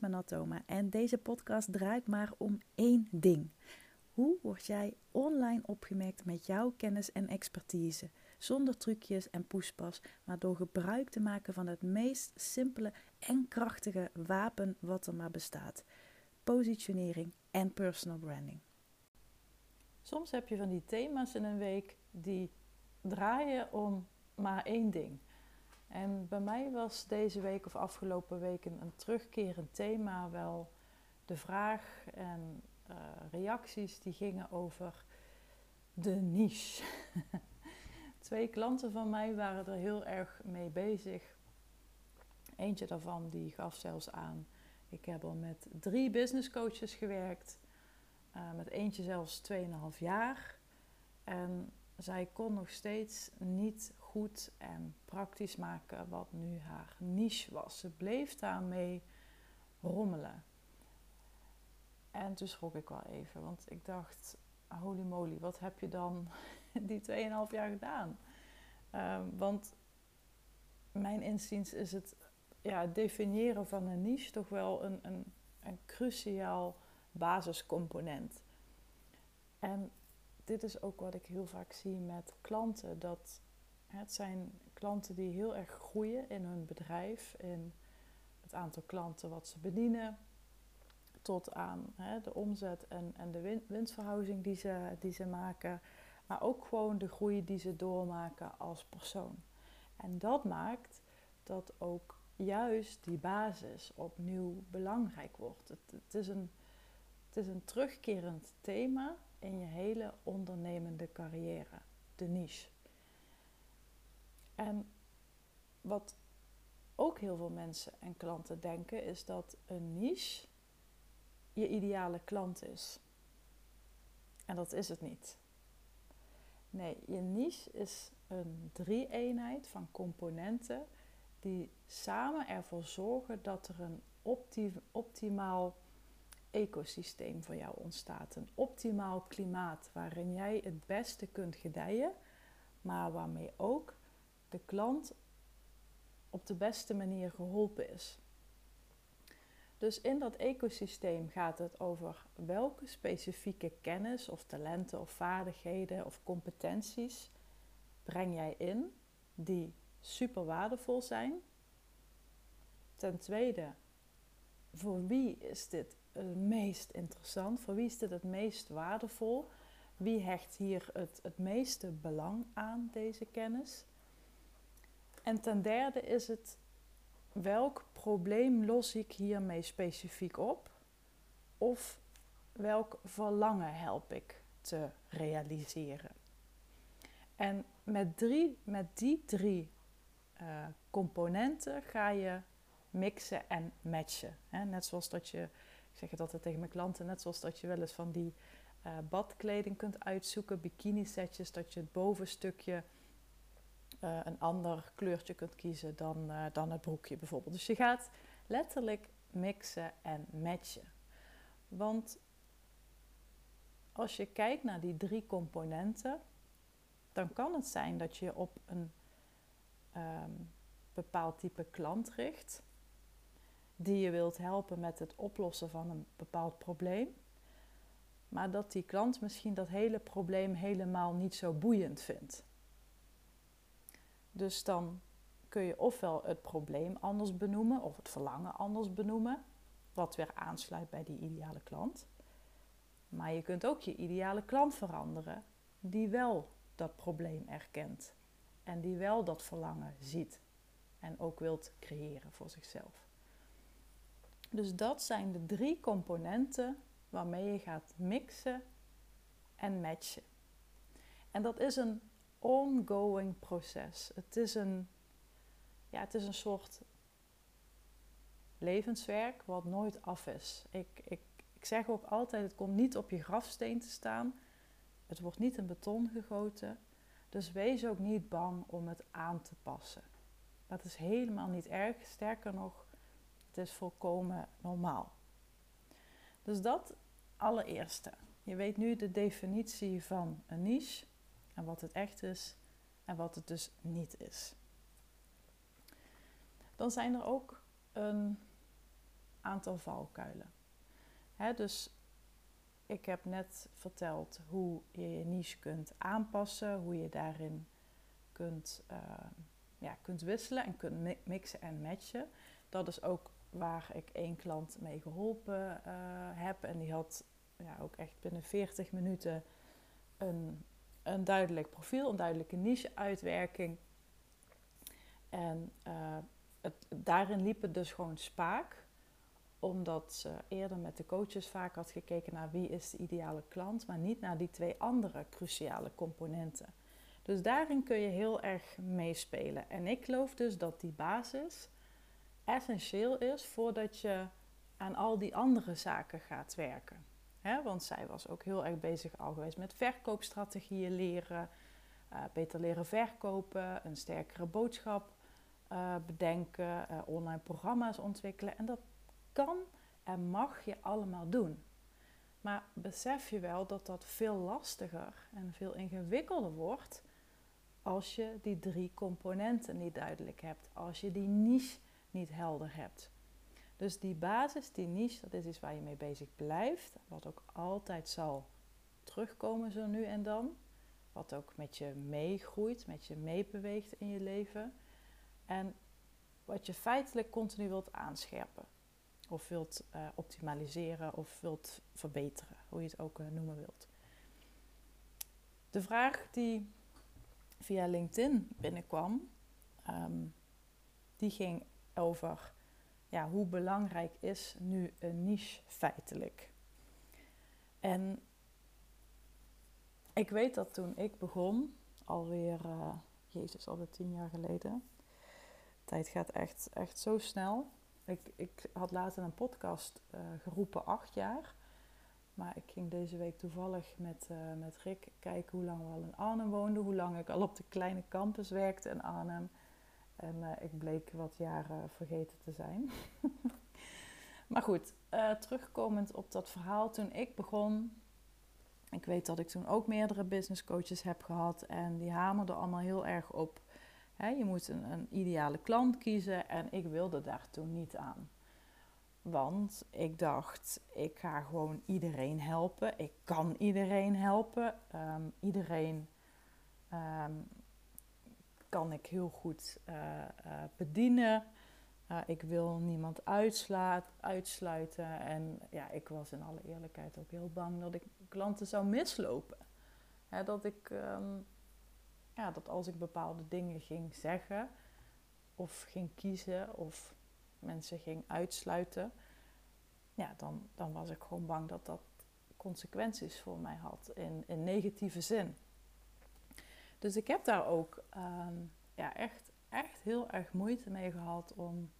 Manatoma en deze podcast draait maar om één ding. Hoe word jij online opgemerkt met jouw kennis en expertise? Zonder trucjes en poespas, maar door gebruik te maken van het meest simpele en krachtige wapen wat er maar bestaat: positionering en personal branding. Soms heb je van die thema's in een week die draaien om maar één ding. En bij mij was deze week of afgelopen weken een terugkerend thema wel de vraag en uh, reacties die gingen over de niche. Twee klanten van mij waren er heel erg mee bezig. Eentje daarvan die gaf zelfs aan: ik heb al met drie business coaches gewerkt, uh, met eentje zelfs 2,5 jaar. En zij kon nog steeds niet goed en praktisch maken wat nu haar niche was. Ze bleef daarmee rommelen. En toen schrok ik wel even, want ik dacht: holy moly, wat heb je dan die 2,5 jaar gedaan? Uh, want mijn inziens is het, ja, definiëren van een niche toch wel een, een, een cruciaal basiscomponent. En dit is ook wat ik heel vaak zie met klanten. Dat het zijn klanten die heel erg groeien in hun bedrijf, in het aantal klanten wat ze bedienen, tot aan hè, de omzet en, en de winstverhouding die ze, die ze maken, maar ook gewoon de groei die ze doormaken als persoon. En dat maakt dat ook juist die basis opnieuw belangrijk wordt. Het, het, is, een, het is een terugkerend thema in je hele ondernemende carrière, de niche. En wat ook heel veel mensen en klanten denken, is dat een niche je ideale klant is. En dat is het niet. Nee, je niche is een drie-eenheid van componenten die samen ervoor zorgen dat er een optimaal ecosysteem voor jou ontstaat. Een optimaal klimaat waarin jij het beste kunt gedijen, maar waarmee ook de klant op de beste manier geholpen is. Dus in dat ecosysteem gaat het over welke specifieke kennis of talenten of vaardigheden of competenties breng jij in die super waardevol zijn. Ten tweede, voor wie is dit het meest interessant? Voor wie is dit het meest waardevol? Wie hecht hier het, het meeste belang aan deze kennis? En ten derde is het welk probleem los ik hiermee specifiek op? Of welk verlangen help ik te realiseren? En met, drie, met die drie uh, componenten ga je mixen en matchen. Hè? Net zoals dat je, ik zeg het altijd tegen mijn klanten, net zoals dat je wel eens van die uh, badkleding kunt uitzoeken, bikini setjes, dat je het bovenstukje uh, een ander kleurtje kunt kiezen dan, uh, dan het broekje bijvoorbeeld. Dus je gaat letterlijk mixen en matchen. Want als je kijkt naar die drie componenten, dan kan het zijn dat je op een um, bepaald type klant richt, die je wilt helpen met het oplossen van een bepaald probleem, maar dat die klant misschien dat hele probleem helemaal niet zo boeiend vindt. Dus dan kun je ofwel het probleem anders benoemen of het verlangen anders benoemen, wat weer aansluit bij die ideale klant. Maar je kunt ook je ideale klant veranderen, die wel dat probleem erkent en die wel dat verlangen ziet en ook wilt creëren voor zichzelf. Dus dat zijn de drie componenten waarmee je gaat mixen en matchen. En dat is een ongoing proces. Het is een, ja, het is een soort levenswerk wat nooit af is. Ik, ik, ik zeg ook altijd: het komt niet op je grafsteen te staan. Het wordt niet in beton gegoten. Dus wees ook niet bang om het aan te passen. Dat is helemaal niet erg. Sterker nog, het is volkomen normaal. Dus dat allereerste. Je weet nu de definitie van een niche en wat het echt is en wat het dus niet is. Dan zijn er ook een aantal valkuilen. Dus ik heb net verteld hoe je je niche kunt aanpassen, hoe je daarin kunt, uh, ja, kunt wisselen en kunt mixen en matchen. Dat is ook waar ik één klant mee geholpen uh, heb. En die had ja, ook echt binnen 40 minuten een, een duidelijk profiel, een duidelijke niche-uitwerking. En uh, het, daarin liep het dus gewoon spaak omdat ze eerder met de coaches vaak had gekeken naar wie is de ideale klant, maar niet naar die twee andere cruciale componenten. Dus daarin kun je heel erg meespelen. En ik geloof dus dat die basis essentieel is voordat je aan al die andere zaken gaat werken. Want zij was ook heel erg bezig al geweest met verkoopstrategieën leren, uh, beter leren verkopen, een sterkere boodschap uh, bedenken, uh, online programma's ontwikkelen. En dat kan en mag je allemaal doen. Maar besef je wel dat dat veel lastiger en veel ingewikkelder wordt als je die drie componenten niet duidelijk hebt, als je die niche niet helder hebt. Dus die basis, die niche, dat is iets waar je mee bezig blijft, wat ook altijd zal terugkomen zo nu en dan, wat ook met je meegroeit, met je meebeweegt in je leven. En wat je feitelijk continu wilt aanscherpen. Of wilt uh, optimaliseren of wilt verbeteren, hoe je het ook uh, noemen wilt. De vraag die via LinkedIn binnenkwam, um, die ging over ja, hoe belangrijk is nu een niche feitelijk. En ik weet dat toen ik begon, alweer, uh, jezus, alweer tien jaar geleden. De tijd gaat echt, echt zo snel. Ik, ik had later een podcast uh, geroepen, acht jaar. Maar ik ging deze week toevallig met, uh, met Rick kijken hoe lang we al in Arnhem woonden. Hoe lang ik al op de kleine campus werkte in Arnhem. En uh, ik bleek wat jaren vergeten te zijn. maar goed, terugkomend op dat verhaal. Toen ik begon, ik weet dat ik toen ook meerdere business coaches heb gehad. En die hamerden allemaal heel erg op je moet een, een, ideale klant kiezen en ik wilde daar toen niet aan. Want ik dacht, ik ga gewoon iedereen helpen. Ik kan iedereen helpen. Ehm, iedereen ehm, kan ik heel goed uh, uh, bedienen. Uh, ik wil niemand uitsluiten. En ja, ik was in alle eerlijkheid ook heel bang dat ik klanten zou mislopen. dat ik um, ja, dat als ik bepaalde dingen ging zeggen of ging kiezen of mensen ging uitsluiten, ja, dan, dan was ik gewoon bang dat dat consequenties voor mij had in, in negatieve zin. Dus ik heb daar ook ehm, ja, echt, echt heel erg moeite mee gehad om,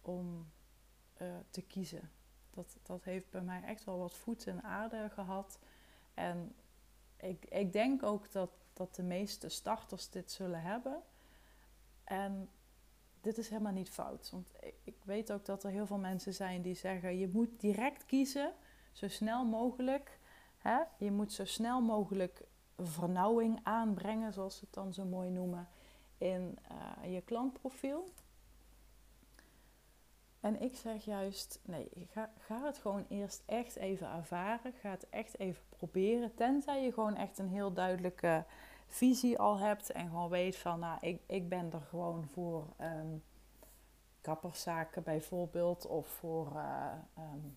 om uh, te kiezen. Dat, dat heeft bij mij echt wel wat voet in aarde gehad. En ik, ik denk ook dat dat de meeste starters dit zullen hebben. En dit is helemaal niet fout. Want ik weet ook dat er heel veel mensen zijn die zeggen: je moet direct kiezen, zo snel mogelijk. Hè? Je moet zo snel mogelijk vernauwing aanbrengen, zoals ze het dan zo mooi noemen, in uh, je klantprofiel. En ik zeg juist, nee, ga, ga het gewoon eerst echt even ervaren. Ga het echt even proberen. Tenzij je gewoon echt een heel duidelijke visie al hebt. En gewoon weet van, nou, ik, ik ben er gewoon voor um, kapperszaken bijvoorbeeld. Of voor, uh, um,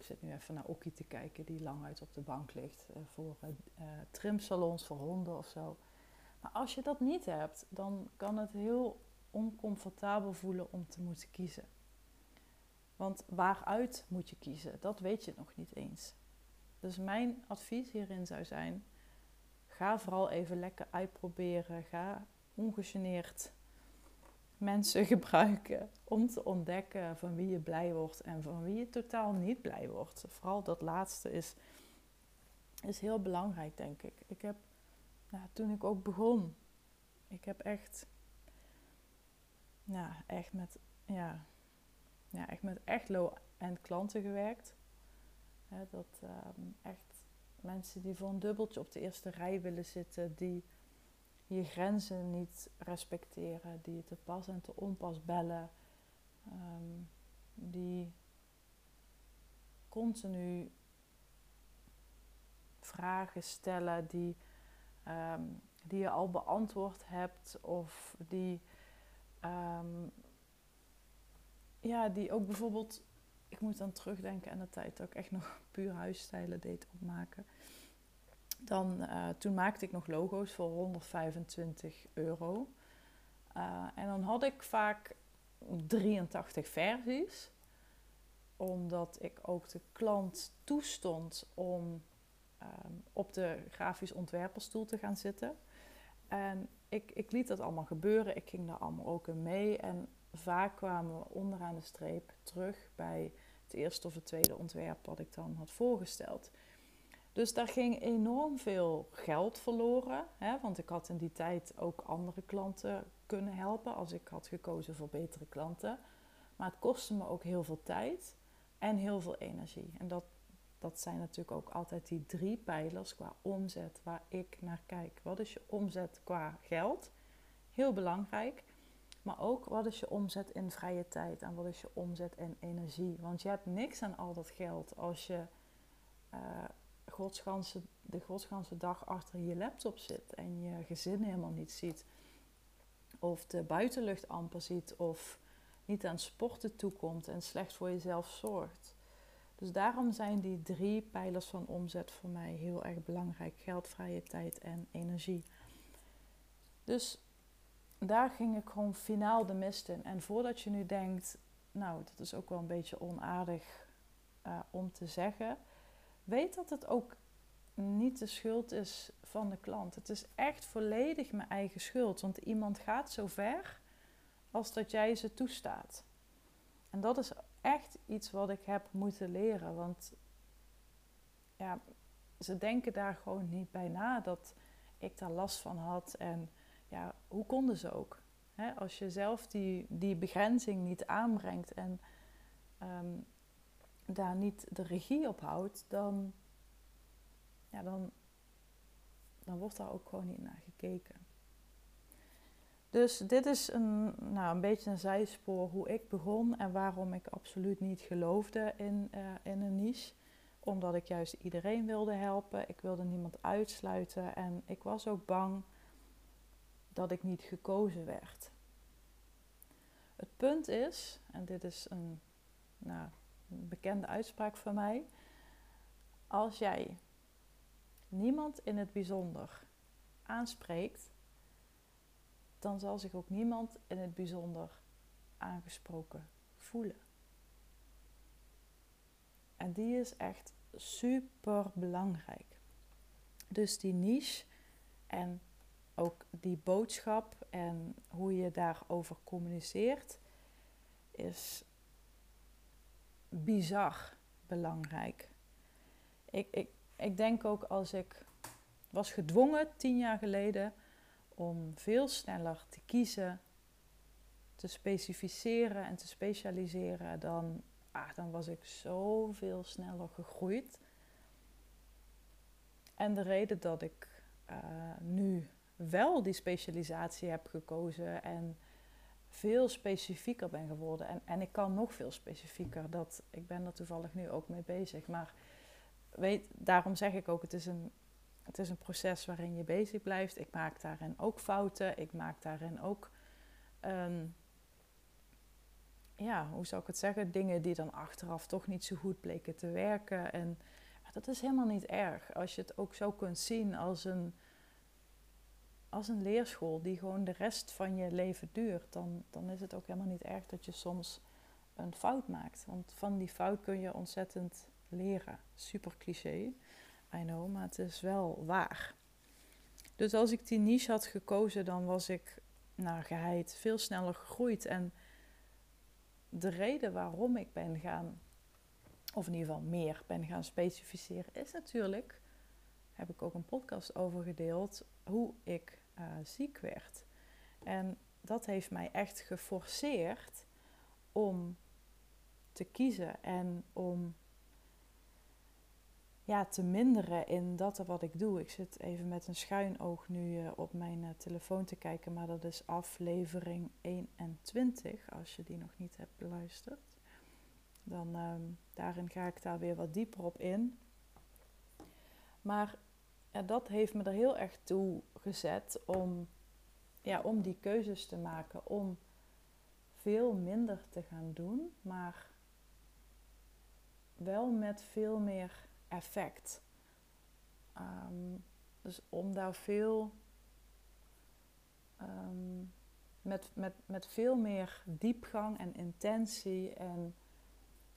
ik zit nu even naar Okkie te kijken die lang uit op de bank ligt. Uh, voor uh, trimsalons voor honden of zo. Maar als je dat niet hebt, dan kan het heel oncomfortabel voelen om te moeten kiezen. Want waaruit moet je kiezen? Dat weet je nog niet eens. Dus mijn advies hierin zou zijn: ga vooral even lekker uitproberen. Ga ongegeneerd mensen gebruiken om te ontdekken van wie je blij wordt en van wie je totaal niet blij wordt. Vooral dat laatste is, is heel belangrijk, denk ik. Ik heb, nou, toen ik ook begon, ik heb echt, ja, echt met, ja, ja, echt met echt low-end klanten gewerkt. dat ehm, echt mensen die voor een dubbeltje op de eerste rij willen zitten, die je grenzen niet respecteren, die je te pas en te onpas bellen, ehm, die continu vragen stellen die, ehm, die je al beantwoord hebt of die, ehm, ja, die ook bijvoorbeeld, ik moet dan terugdenken aan de tijd dat ik echt nog puur huisstijlen deed opmaken. Dan, uh, toen maakte ik nog logo's voor 125 euro. Uh, en dan had ik vaak 83 versies omdat ik ook de klant toestond om um, op de grafisch ontwerperstoel te gaan zitten. En ik, ik liet dat allemaal gebeuren. Ik ging daar allemaal ook in mee. En vaak kwamen we onderaan de streep terug bij het eerste of het tweede ontwerp wat ik dan had voorgesteld. Dus daar ging enorm veel geld verloren. Hè, want ik had in die tijd ook andere klanten kunnen helpen als ik had gekozen voor betere klanten. Maar het kostte me ook heel veel tijd en heel veel energie. En dat, dat zijn natuurlijk ook altijd die drie pijlers qua omzet waar ik naar kijk. Wat is je omzet qua geld? Heel belangrijk. Maar ook wat is je omzet in vrije tijd en wat is je omzet in energie? Want je hebt niks aan al dat geld als je uh, de godsganse dag achter je laptop zit en je gezin helemaal niet ziet. Of de buitenlucht amper ziet of niet aan sporten toekomt en slecht voor jezelf zorgt. Dus daarom zijn die drie pijlers van omzet voor mij heel erg belangrijk: geld, vrije tijd en energie. Dus daar ging ik gewoon finaal de mist in. En voordat je nu denkt, nou, dat is ook wel een beetje onaardig uh, om te zeggen, weet dat het ook niet de schuld is van de klant. Het is echt volledig mijn eigen schuld. Want iemand gaat zo ver als dat jij ze toestaat. En dat is echt iets wat ik heb moeten leren. Want ja, ze denken daar gewoon niet bij na dat ik daar last van had. En ja, hoe konden ze ook? als je zelf die, die begrenzing niet aanbrengt en ehm, daar niet de regie op houdt, dan, ja, dan, dan wordt daar ook gewoon niet naar gekeken. Dus dit is een, nou, een beetje een zijspoor hoe ik begon en waarom ik absoluut niet geloofde in, uh, in een niche. Omdat ik juist iedereen wilde helpen. Ik wilde niemand uitsluiten en ik was ook bang dat ik niet gekozen werd. Het punt is, en dit is een, nou, bekende uitspraak van mij. Als jij niemand in het bijzonder aanspreekt, dan zal zich ook niemand in het bijzonder aangesproken voelen. En die is echt super belangrijk. Dus die niche en ook die boodschap en hoe je daarover communiceert is bizar belangrijk. Ik, ik, ik denk ook als ik was gedwongen tien jaar geleden om veel sneller te kiezen, te specificeren en te specialiseren, dan, ah, dan was ik zoveel sneller gegroeid. En de reden dat ik uh, nu wel die specialisatie heb gekozen en veel specifieker ben geworden. En, en ik kan nog veel specifieker. Dat, ik ben er toevallig nu ook mee bezig. Maar weet, daarom zeg ik ook, het is een het is een proces waarin je bezig blijft. Ik maak daarin ook fouten. Ik maak daarin ook, um, ja, hoe zou ik het zeggen? Dingen die dan achteraf toch niet zo goed bleken te werken. En dat is helemaal niet erg. Als je het ook zo kunt zien als een, als een leerschool die gewoon de rest van je leven duurt, dan, dan is het ook helemaal niet erg dat je soms een fout maakt. Want van die fout kun je ontzettend leren. Super cliché. I know, maar het is wel waar. Dus als ik die niche had gekozen, dan was ik naar geheid veel sneller gegroeid. En de reden waarom ik ben gaan, of in ieder geval meer ben gaan specificeren, is natuurlijk, heb ik ook een podcast over gedeeld, hoe ik uh, ziek werd. En dat heeft mij echt geforceerd om te kiezen en om ja, te minderen in dat wat ik doe. Ik zit even met een schuin oog nu uh, op mijn uh, telefoon te kijken, maar dat is aflevering 21, als je die nog niet hebt beluisterd. dan ehm, daarin ga ik daar weer wat dieper op in. Maar ja, dat heeft me er heel erg toe gezet om, ja, om die keuzes te maken. Om veel minder te gaan doen, maar wel met veel meer effect. Ehm, dus om daar veel ehm, met, met, met veel meer diepgang en intentie en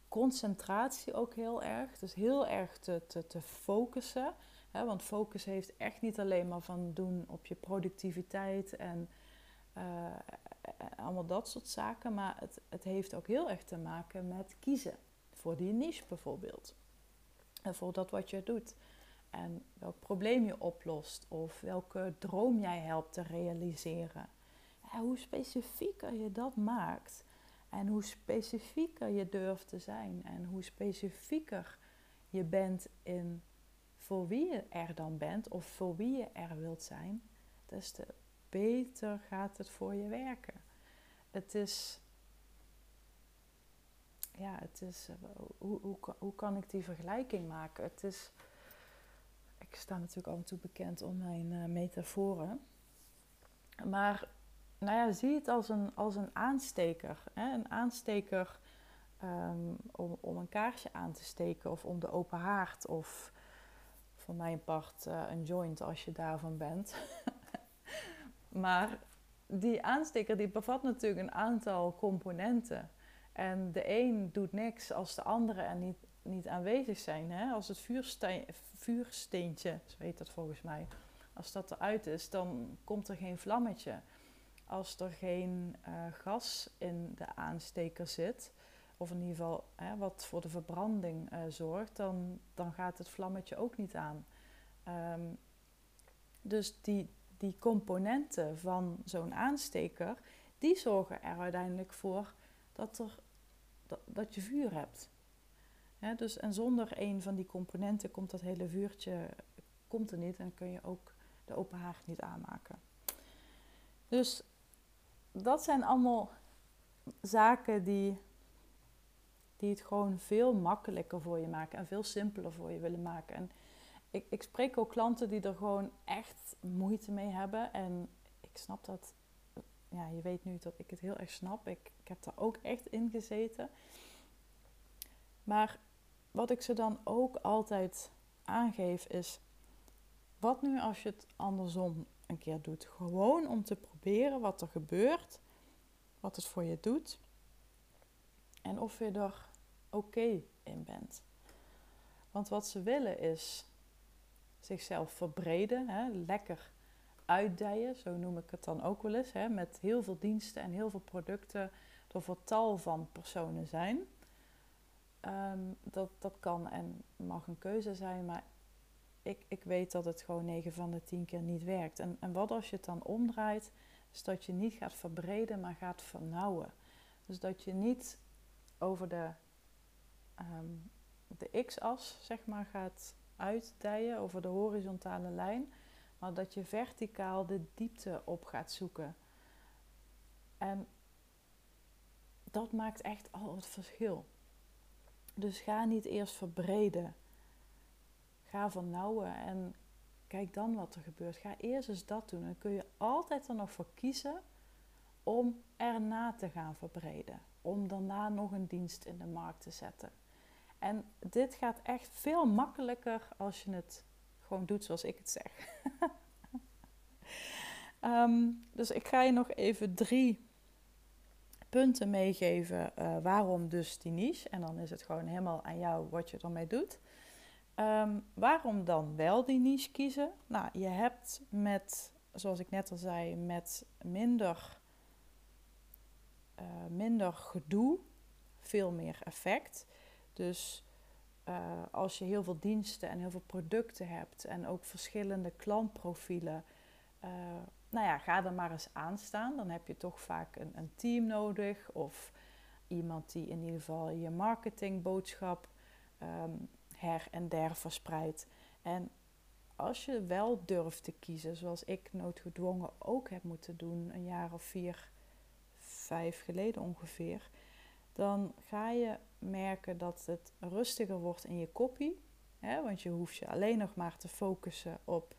concentratie ook heel erg. Dus heel erg te, te, te focussen. Want focus heeft echt niet alleen maar van doen op je productiviteit en uh, allemaal dat soort zaken. Maar het, het heeft ook heel erg te maken met kiezen. Voor die niche bijvoorbeeld. En voor dat wat je doet. En welk probleem je oplost. Of welke droom jij helpt te realiseren. hoe specifieker je dat maakt. En hoe specifieker je durft te zijn. En hoe specifieker je bent in voor wie je er dan bent. Of voor wie je er wilt zijn. Des te beter gaat het voor je werken. Het is ja, het is, eh, hoe, hoe, hoe kan ik die vergelijking maken? Het is, ik sta natuurlijk af en toe bekend om mijn uh, metaforen. Maar nou ja, zie het als een, als een aansteker. Hè? Een aansteker um, om, om een kaarsje aan te steken of om de open haard of voor mijn part uh, een joint als je daarvan bent. maar die aansteker die bevat natuurlijk een aantal componenten. En de een doet niks als de andere er niet, niet aanwezig zijn. Hè? Als het vuursteentje, zo heet dat volgens mij, als dat eruit is, dan komt er geen vlammetje. Als er geen uh, gas in de aansteker zit, of in ieder geval hè, wat voor de verbranding uh, zorgt, dan, dan gaat het vlammetje ook niet aan. Um, dus die, die componenten van zo'n aansteker, die zorgen er uiteindelijk voor dat, er, dat, dat je vuur hebt. dus, en zonder een van die componenten komt dat hele vuurtje komt er niet en kun je ook de open haard niet aanmaken. Dus dat zijn allemaal zaken die, die het gewoon veel makkelijker voor je maken en veel simpeler voor je willen maken. En ik, ik spreek ook klanten die er gewoon echt moeite mee hebben. En ik snap dat ja, je weet nu dat ik het heel erg snap. Ik, ik heb daar ook echt in gezeten. Maar wat ik ze dan ook altijd aangeef is: wat nu als je het andersom een keer doet? Gewoon om te proberen wat er gebeurt, wat het voor je doet en of je er oké in bent. Want wat ze willen is zichzelf verbreden, hè, lekker uitdijen, zo noem ik het dan ook wel eens, hè, met heel veel diensten en heel veel producten door voor tal van personen zijn. Ehm, dat, dat kan en mag een keuze zijn, maar ik, ik weet dat het gewoon 9 van de 10 keer niet werkt. En, en wat als je het dan omdraait, is dat je niet gaat verbreden, maar gaat vernauwen. Dus dat je niet over de, um, de x-as, zeg maar, gaat uitdijen, over de horizontale lijn, maar dat je verticaal de diepte op gaat zoeken. En dat maakt echt al het verschil. Dus ga niet eerst verbreden. Ga vernauwen en kijk dan wat er gebeurt. Ga eerst eens dat doen. Dan kun je altijd er nog voor kiezen om erna te gaan verbreden. Om daarna nog een dienst in de markt te zetten. En dit gaat echt veel makkelijker als je het gewoon doet zoals ik het zeg. Ehm, dus ik ga je nog even drie punten meegeven uh, waarom dus die niche. En dan is het gewoon helemaal aan jou wat je ermee doet. Ehm, waarom dan wel die niche kiezen? Nou, je hebt met, zoals ik net al zei, met minder, uh, minder gedoe veel meer effect. Dus uh, als je heel veel diensten en heel veel producten hebt en ook verschillende klantprofielen, uh, nou ja, ga er maar eens aan staan. Dan heb je toch vaak een, een, team nodig of iemand die in ieder geval je marketingboodschap um, her en der verspreidt. En als je wel durft te kiezen, zoals ik noodgedwongen ook heb moeten doen, een jaar of vier, vijf geleden ongeveer, dan ga je merken dat het rustiger wordt in je kopie. Hè? Want je hoeft je alleen nog maar te focussen op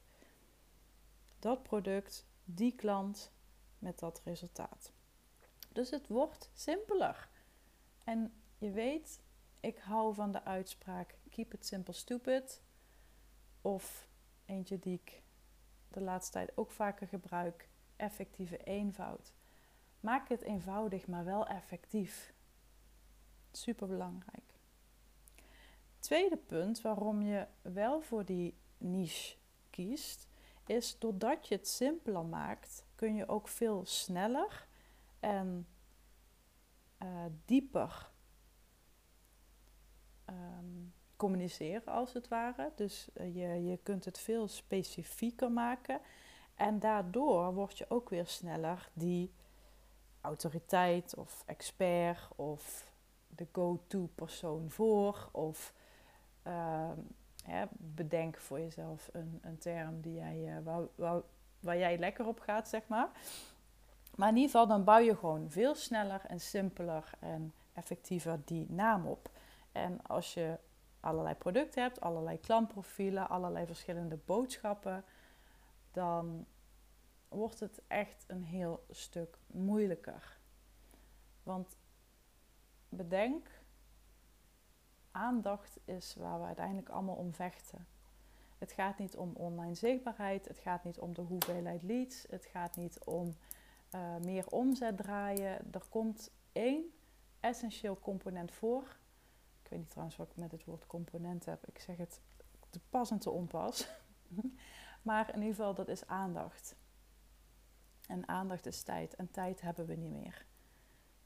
dat product, die klant met dat resultaat. Dus het wordt simpeler. En je weet, ik hou van de uitspraak keep it simple stupid. Of eentje die ik de laatste tijd ook vaker gebruik, effectieve eenvoud. Maak het eenvoudig, maar wel effectief. Super belangrijk. Tweede punt waarom je wel voor die niche kiest, is doordat je het simpeler maakt, kun je ook veel sneller en uh, dieper um, communiceren, als het ware. Dus uh, je, je kunt het veel specifieker maken. En daardoor word je ook weer sneller die autoriteit of expert of de go-to persoon voor. Of uh, hè, bedenk voor jezelf een, een term die jij, uh, waar jij lekker op gaat, zeg maar. Maar in ieder geval, dan bouw je gewoon veel sneller en simpeler en effectiever die naam op. En als je allerlei producten hebt, allerlei klantprofielen, allerlei verschillende boodschappen, dan wordt het echt een heel stuk moeilijker. Want bedenk, aandacht is waar we uiteindelijk allemaal om vechten. Het gaat niet om online zichtbaarheid, het gaat niet om de hoeveelheid leads, het gaat niet om uh, meer omzet draaien. Er komt één essentieel component voor. Ik weet niet trouwens wat ik met het woord component heb. Ik zeg het te pas en te onpas. maar in ieder geval, dat is aandacht. En aandacht is tijd. En tijd hebben we niet meer.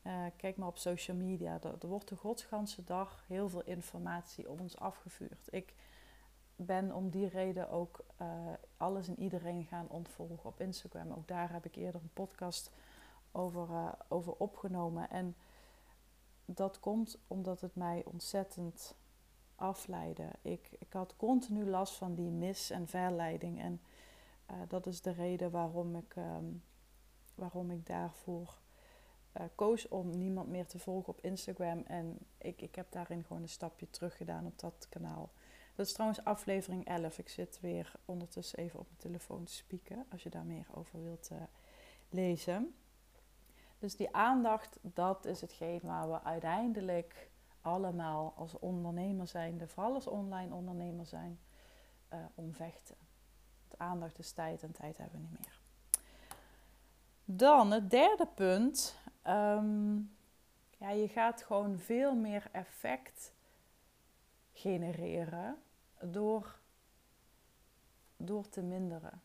Uh, kijk maar op social media. Er, wordt de godsganse dag heel veel informatie op ons afgevuurd. Ik ben om die reden ook uh, alles en iedereen gaan ontvolgen op Instagram. Ook daar heb ik eerder een podcast over, uh, over opgenomen. En dat komt omdat het mij ontzettend afleidde. Ik, ik had continu last van die mis- en verleiding. En uh, dat is de reden waarom ik, um, waarom ik daarvoor koos om niemand meer te volgen op Instagram. En ik, ik heb daarin gewoon een stapje terug gedaan op dat kanaal. Dat is trouwens aflevering 11. Ik zit weer ondertussen even op mijn telefoon te spieken als je daar meer over wilt uh, lezen. Dus die aandacht, dat is hetgeen waar we uiteindelijk allemaal als ondernemer zijnde, vooral als online ondernemer zijn, uh, om vechten. Aandacht is tijd en tijd hebben we niet meer. Dan het derde punt. Um, ja, je gaat gewoon veel meer effect genereren door, door te minderen.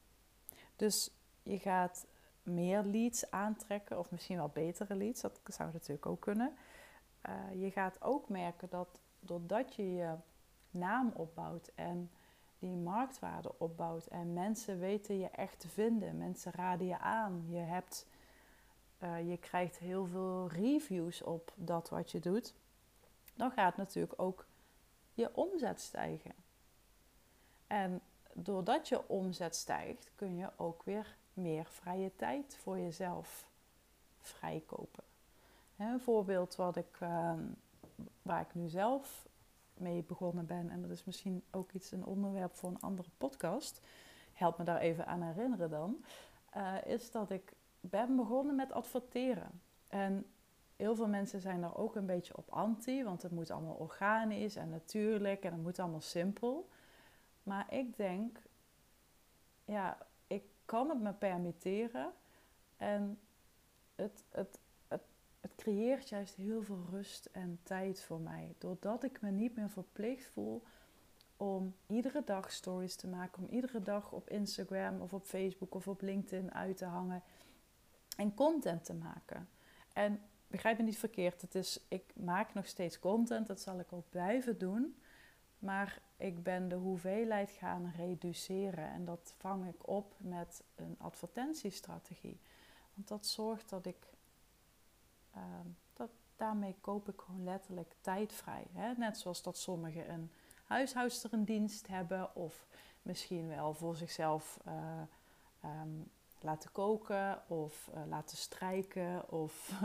Dus je gaat meer leads aantrekken, of misschien wel betere leads, dat zou natuurlijk ook kunnen. Uh, je gaat ook merken dat doordat je je naam opbouwt en die marktwaarde opbouwt en mensen weten je echt te vinden, mensen raden je aan, je, hebt, uh, je krijgt heel veel reviews op dat wat je doet, dan gaat natuurlijk ook je omzet stijgen. En doordat je omzet stijgt, kun je ook weer meer vrije tijd voor jezelf vrijkopen. een voorbeeld wat ik, uh, waar ik nu zelf mee begonnen ben, en dat is misschien ook iets een onderwerp voor een andere podcast, help me daar even aan herinneren dan, uh, is dat ik ben begonnen met adverteren. En heel veel mensen zijn daar ook een beetje op anti, want het moet allemaal organisch en natuurlijk en het moet allemaal simpel. Maar ik denk, ja, ik kan het me permitteren. En het, het, creëert juist heel veel rust en tijd voor mij. Doordat ik me niet meer verplicht voel om iedere dag stories te maken. Om iedere dag op Instagram of op Facebook of op LinkedIn uit te hangen. En content te maken. En begrijp me niet verkeerd. Het is, ik maak nog steeds content. Dat zal ik ook blijven doen. Maar ik ben de hoeveelheid gaan reduceren en dat vang ik op met een advertentiestrategie. Want dat zorgt dat ik, dat, daarmee koop ik gewoon letterlijk tijd vrij. Hè? Net zoals dat sommigen een huishoudster een dienst hebben of misschien wel voor zichzelf uh, um, laten koken of uh, laten strijken of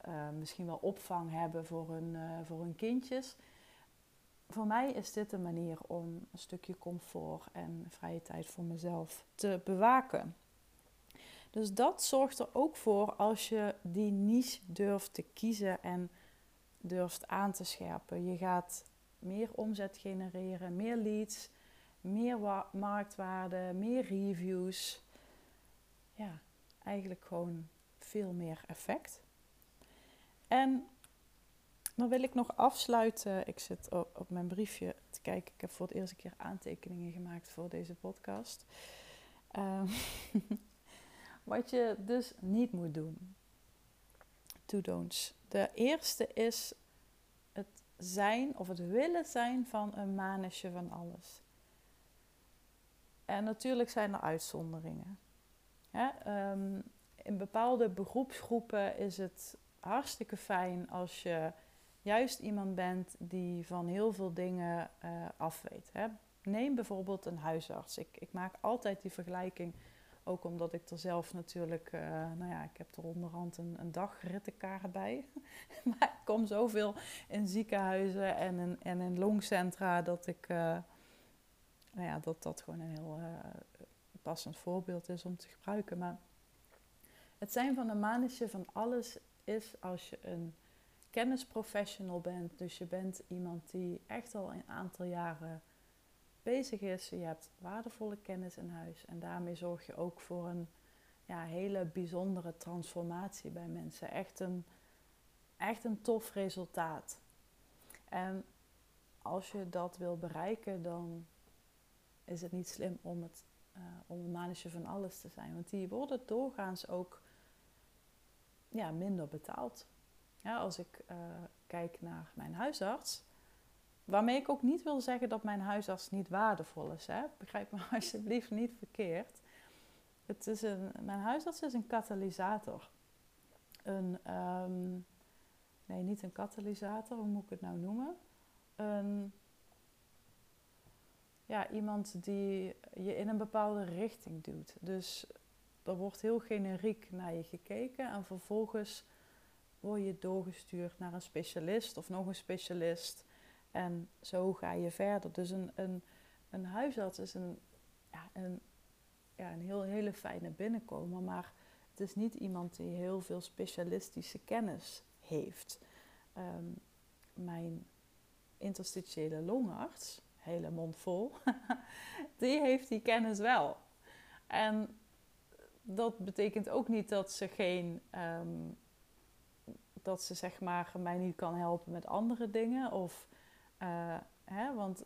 eh, misschien wel opvang hebben voor hun, voor hun kindjes. Voor mij is dit een manier om een stukje comfort en vrije tijd voor mezelf te bewaken. Dus dat zorgt er ook voor als je die niche durft te kiezen en durft aan te scherpen. Je gaat meer omzet genereren, meer leads, meer marktwaarde, meer reviews. Ja, eigenlijk gewoon veel meer effect. En dan wil ik nog afsluiten. Ik zit op, mijn briefje te kijken. Ik heb voor het eerste keer aantekeningen gemaakt voor deze podcast. Um, wat je dus niet moet doen. To don'ts. De eerste is het zijn of het willen zijn van een manusje van alles. En natuurlijk zijn er uitzonderingen. Um, in bepaalde beroepsgroepen is het hartstikke fijn als je juist iemand bent die van heel veel dingen uh, af weet. Hè? Neem bijvoorbeeld een huisarts. Ik, ik, maak altijd die vergelijking, ook omdat ik er zelf natuurlijk, uh, nou ja, ik heb er onderhand een, een dagrittenkaart bij. maar ik kom zoveel in ziekenhuizen en in, en in longcentra dat ik, uh, nou ja, dat dat gewoon een heel passend voorbeeld is om te gebruiken. Maar het zijn van een manetje van alles is als je een kennisprofessional bent. Dus je bent iemand die echt al een aantal jaren bezig is. Je hebt waardevolle kennis in huis. En daarmee zorg je ook voor een ja, hele bijzondere transformatie bij mensen. Echt een, echt een tof resultaat. En als je dat wil bereiken, dan is het niet slim om, het, uh, om manetje van alles te zijn. Want die worden doorgaans ook ja, minder betaald. Ja, als ik uh, kijk naar mijn huisarts, waarmee ik ook niet wil zeggen dat mijn huisarts niet waardevol is. Hè? Begrijp me alsjeblieft niet verkeerd. Het is een, mijn huisarts is een katalysator. Een, um, nee, niet een katalysator, hoe moet ik het nou noemen? Een, ja, iemand die je in een bepaalde richting duwt. Dus er wordt heel generiek naar je gekeken en vervolgens word je doorgestuurd naar een specialist of nog een specialist. En zo ga je verder. Dus een, een, een huisarts is een, ja, een, ja, een heel, hele fijne binnenkomer, maar het is niet iemand die heel veel specialistische kennis heeft. Um, mijn interstitiële longarts, hele mond vol, die heeft die kennis wel. En dat betekent ook niet dat ze geen. Um, dat ze zeg maar mij niet kan helpen met andere dingen. Of, uh, hè, want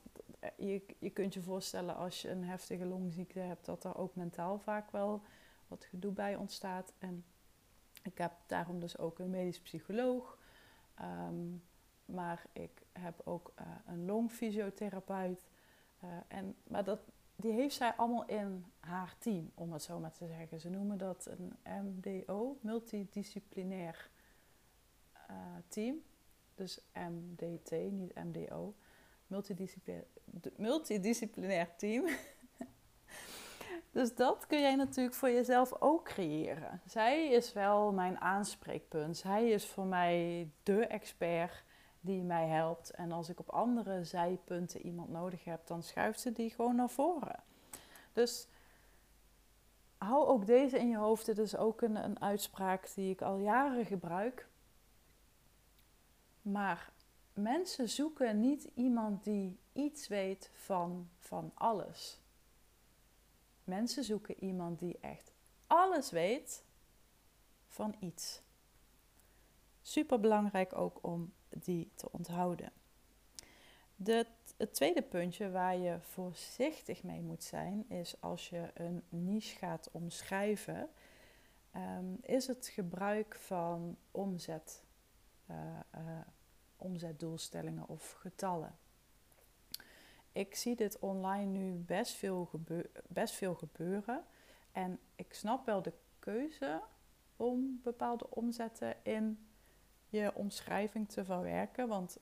je, je kunt je voorstellen als je een heftige longziekte hebt, dat er ook mentaal vaak wel wat gedoe bij ontstaat. En ik heb daarom dus ook een medisch psycholoog. Um, maar ik heb ook uh, een longfysiotherapeut. En, maar dat, die heeft zij allemaal in haar team, om het zo maar te zeggen. Ze noemen dat een MDO, multidisciplinair team. Dus MDT, niet MDO. Multidisciplinair, team. dus dat kun jij natuurlijk voor jezelf ook creëren. Zij is wel mijn aanspreekpunt. Zij is voor mij de expert die mij helpt. En als ik op andere zijpunten iemand nodig heb, dan schuift ze die gewoon naar voren. Dus hou ook deze in je hoofd. Dit is ook een, een uitspraak die ik al jaren gebruik. Maar mensen zoeken niet iemand die iets weet van, van alles. Mensen zoeken iemand die echt alles weet van iets. Super belangrijk ook om die te onthouden. De, het tweede puntje waar je voorzichtig mee moet zijn, is als je een niche gaat omschrijven, um, is het gebruik van omzet, uh, omzetdoelstellingen of getallen. Ik zie dit online nu best veel, best veel gebeuren en ik snap wel de keuze om bepaalde omzetten in je omschrijving te verwerken. Want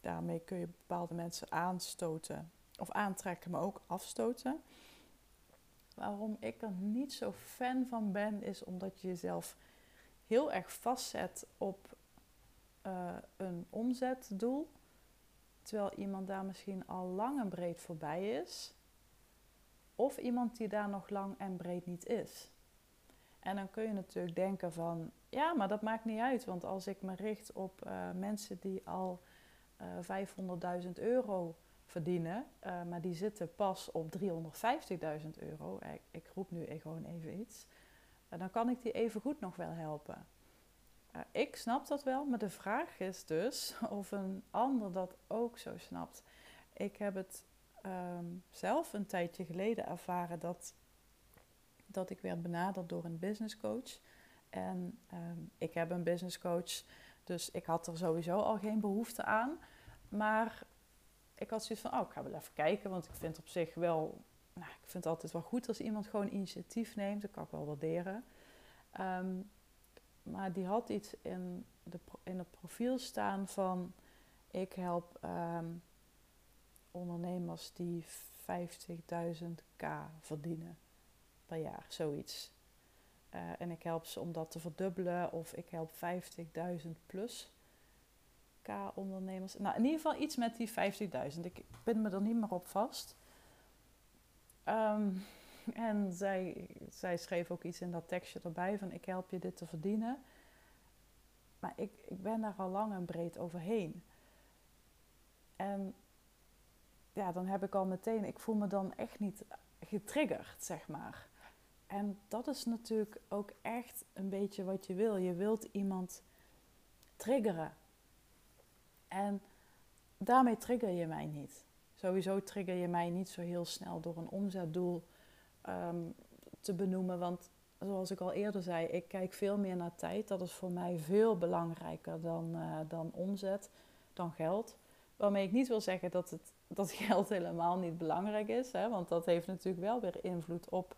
daarmee kun je bepaalde mensen aanstoten of aantrekken, maar ook afstoten. Waarom ik er niet zo fan van ben, is omdat je jezelf heel erg vastzet op eh, een omzetdoel, terwijl iemand daar misschien al lang en breed voorbij is, of iemand die daar nog lang en breed niet is. En dan kun je natuurlijk denken van, ja, maar dat maakt niet uit, want als ik me richt op uh, mensen die al uh, eh, 500.000 euro verdienen, maar die zitten pas op 350.000 euro, ik, ik, roep nu gewoon even iets, dan kan ik die even goed nog wel helpen. Ik snap dat wel, maar de vraag is dus of een ander dat ook zo snapt. Ik heb het um, zelf een tijdje geleden ervaren dat, dat ik werd benaderd door een business coach. En um, ik heb een business coach, dus ik had er sowieso al geen behoefte aan. Maar ik had zoiets van, oh, ik ga wel even kijken, want ik vind op zich wel, nou, ik vind het altijd wel goed als iemand gewoon initiatief neemt. Dat kan ik wel waarderen. Um, maar die had iets in, de, in het profiel staan van, ik help um, ondernemers die 50.000 k verdienen per jaar, zoiets. Uh, en ik help ze om dat te verdubbelen of ik help 50.000 plus K-ondernemers. Nou, in ieder geval iets met die 50.000. Ik ben me er niet meer op vast. Um, en zij, zij schreef ook iets in dat tekstje erbij van ik help je dit te verdienen. Maar ik, ik ben daar al lang en breed overheen. En ja, dan heb ik al meteen, ik voel me dan echt niet getriggerd, zeg maar. En dat is natuurlijk ook echt een beetje wat je wil. Je wilt iemand triggeren. En daarmee trigger je mij niet. Sowieso trigger je mij niet zo heel snel door een omzetdoel um, te benoemen. Want zoals ik al eerder zei, ik kijk veel meer naar tijd. Dat is voor mij veel belangrijker dan, uh, dan omzet, dan geld. Waarmee ik niet wil zeggen dat, het, dat geld helemaal niet belangrijk is. Hè? Want dat heeft natuurlijk wel weer invloed op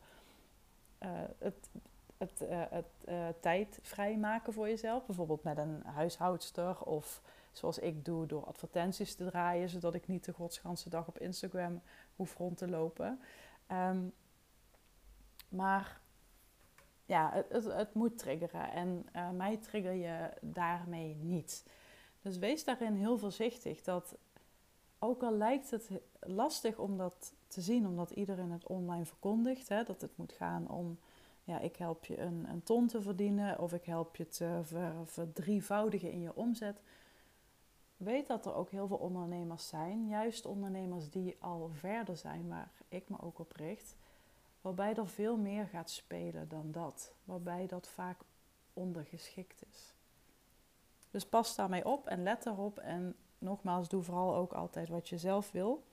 uh, het, het, uh, het tijd vrijmaken voor jezelf. Bijvoorbeeld met een huishoudster of zoals ik doe door advertenties te draaien. Zodat ik niet de godsganse dag op Instagram hoef rond te lopen. Um, maar ja, het, het, moet triggeren. En mij trigger je daarmee niet. Dus wees daarin heel voorzichtig. Dat ook al lijkt het lastig om dat te zien, omdat iedereen het online verkondigt, hè, dat het moet gaan om, ja, ik help je een, een ton te verdienen of ik help je te ver, verdrievoudigen in je omzet. Weet dat er ook heel veel ondernemers zijn, juist ondernemers die al verder zijn, waar ik me ook op richt, waarbij er veel meer gaat spelen dan dat, waarbij dat vaak ondergeschikt is. Dus pas daarmee op en let erop. En nogmaals, doe vooral ook altijd wat je zelf wil.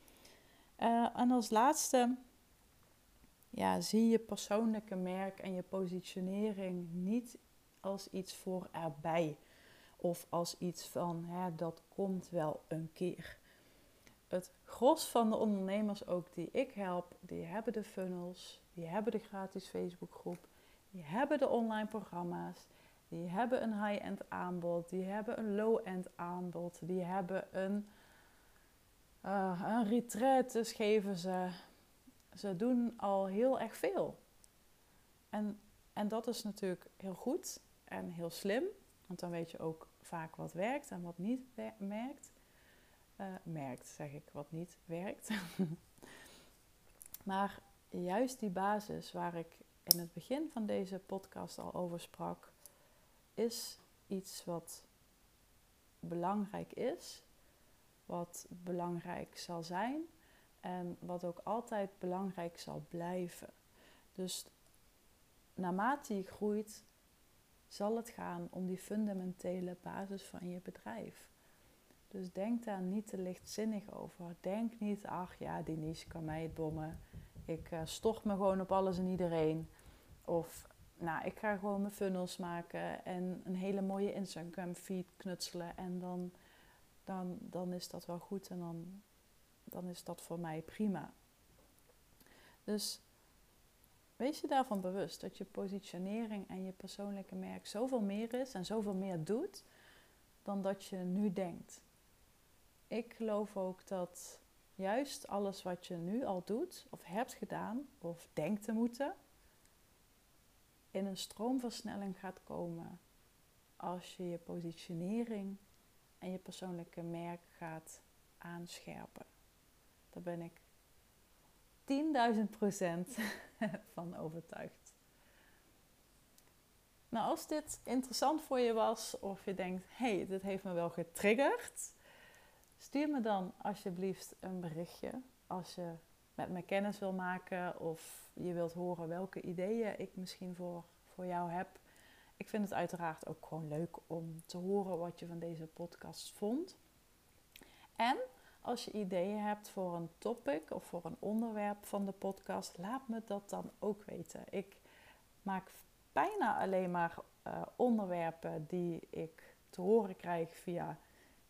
Uh, en als laatste, ja, zie je persoonlijke merk en je positionering niet als iets voor erbij. Of als iets van, hè, dat komt wel een keer. Het gros van de ondernemers ook die ik help, die hebben de funnels, die hebben de gratis Facebookgroep, die hebben de online programma's, die hebben een high-end aanbod, die hebben een low-end aanbod, die hebben een, uh, een retreat, dus geven ze. Ze doen al heel erg veel. En, en dat is natuurlijk heel goed en heel slim, want dan weet je ook vaak wat werkt en wat niet merkt. Uh, merkt, zeg ik, wat niet werkt. maar juist die basis waar ik in het begin van deze podcast al over sprak, is iets wat belangrijk is, wat belangrijk zal zijn en wat ook altijd belangrijk zal blijven. Dus naarmate je groeit, zal het gaan om die fundamentele basis van je bedrijf. Dus denk daar niet te lichtzinnig over. Denk niet, ach ja, die niche kan mij het bommen. Ik uh, stort me gewoon op alles en iedereen. Of nou, ik ga gewoon mijn funnels maken en een hele mooie Instagram feed knutselen. En dan, dan, dan is dat wel goed en dan, dan is dat voor mij prima. Dus wees je daarvan bewust dat je positionering en je persoonlijke merk zoveel meer is en zoveel meer doet dan dat je nu denkt. Ik geloof ook dat juist alles wat je nu al doet of hebt gedaan of denkt te moeten, in een stroomversnelling gaat komen als je je positionering en je persoonlijke merk gaat aanscherpen. Daar ben ik 10.000 procent van overtuigd. Nou, als dit interessant voor je was of je denkt, hé, hey, dit heeft me wel getriggerd, stuur me dan alsjeblieft een berichtje als je met me kennis wil maken of je wilt horen welke ideeën ik misschien voor, voor jou heb. Ik vind het uiteraard ook gewoon leuk om te horen wat je van deze podcast vond. En als je ideeën hebt voor een topic of voor een onderwerp van de podcast, laat me dat dan ook weten. Ik maak bijna alleen maar uh, onderwerpen die ik te horen krijg via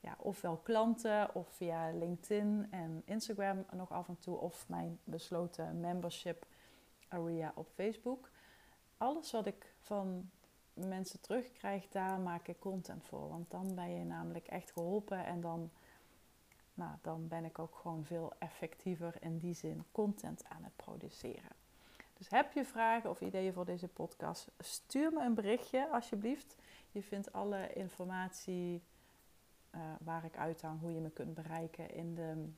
ja, ofwel klanten of via LinkedIn en Instagram nog af en toe of mijn besloten membership area op Facebook. Alles wat ik van mensen terugkrijg, daar maak ik content voor. Want dan ben je namelijk echt geholpen en dan, nou, dan ben ik ook gewoon veel effectiever in die zin content aan het produceren. Dus heb je vragen of ideeën voor deze podcast? Stuur me een berichtje alsjeblieft. Je vindt alle informatie uh, waar ik uithang, hoe je me kunt bereiken in de,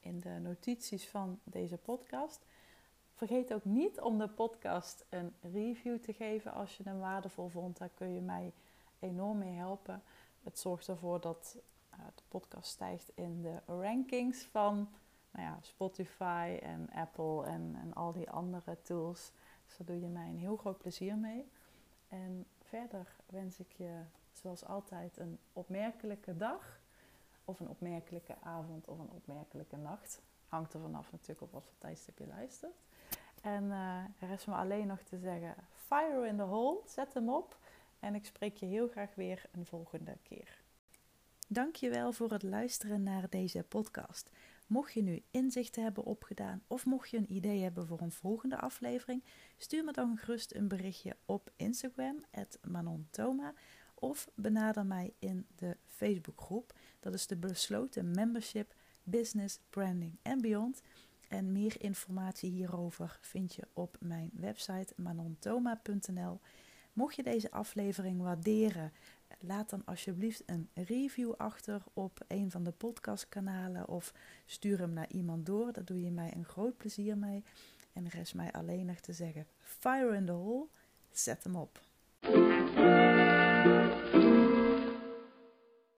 in de notities van deze podcast. Vergeet ook niet om de podcast een review te geven als je hem waardevol vond. Daar kun je mij enorm mee helpen. Het zorgt ervoor dat uh, de podcast stijgt in de rankings van nou ja, Spotify en Apple en, en al die andere tools. Dus daar doe je mij een heel groot plezier mee. En verder wens ik je zoals altijd een opmerkelijke dag. Of een opmerkelijke avond of een opmerkelijke nacht. Hangt er vanaf natuurlijk op wat voor tijdstip je luistert. En uh, er is me alleen nog te zeggen: fire in the hole, zet hem op. En ik spreek je heel graag weer een volgende keer. Dankjewel voor het luisteren naar deze podcast. Mocht je nu inzichten hebben opgedaan of mocht je een idee hebben voor een volgende aflevering, stuur me dan gerust een berichtje op Instagram, @manontoma, of benader mij in de Facebookgroep. Dat is de besloten membership Business Branding and Beyond. En meer informatie hierover vind je op mijn website manontoma.nl. Mocht je deze aflevering waarderen, laat dan alsjeblieft een review achter op een van de podcastkanalen of stuur hem naar iemand door. Daar doe je mij een groot plezier mee. En rest mij alleen nog te zeggen: fire in the hole, zet hem op.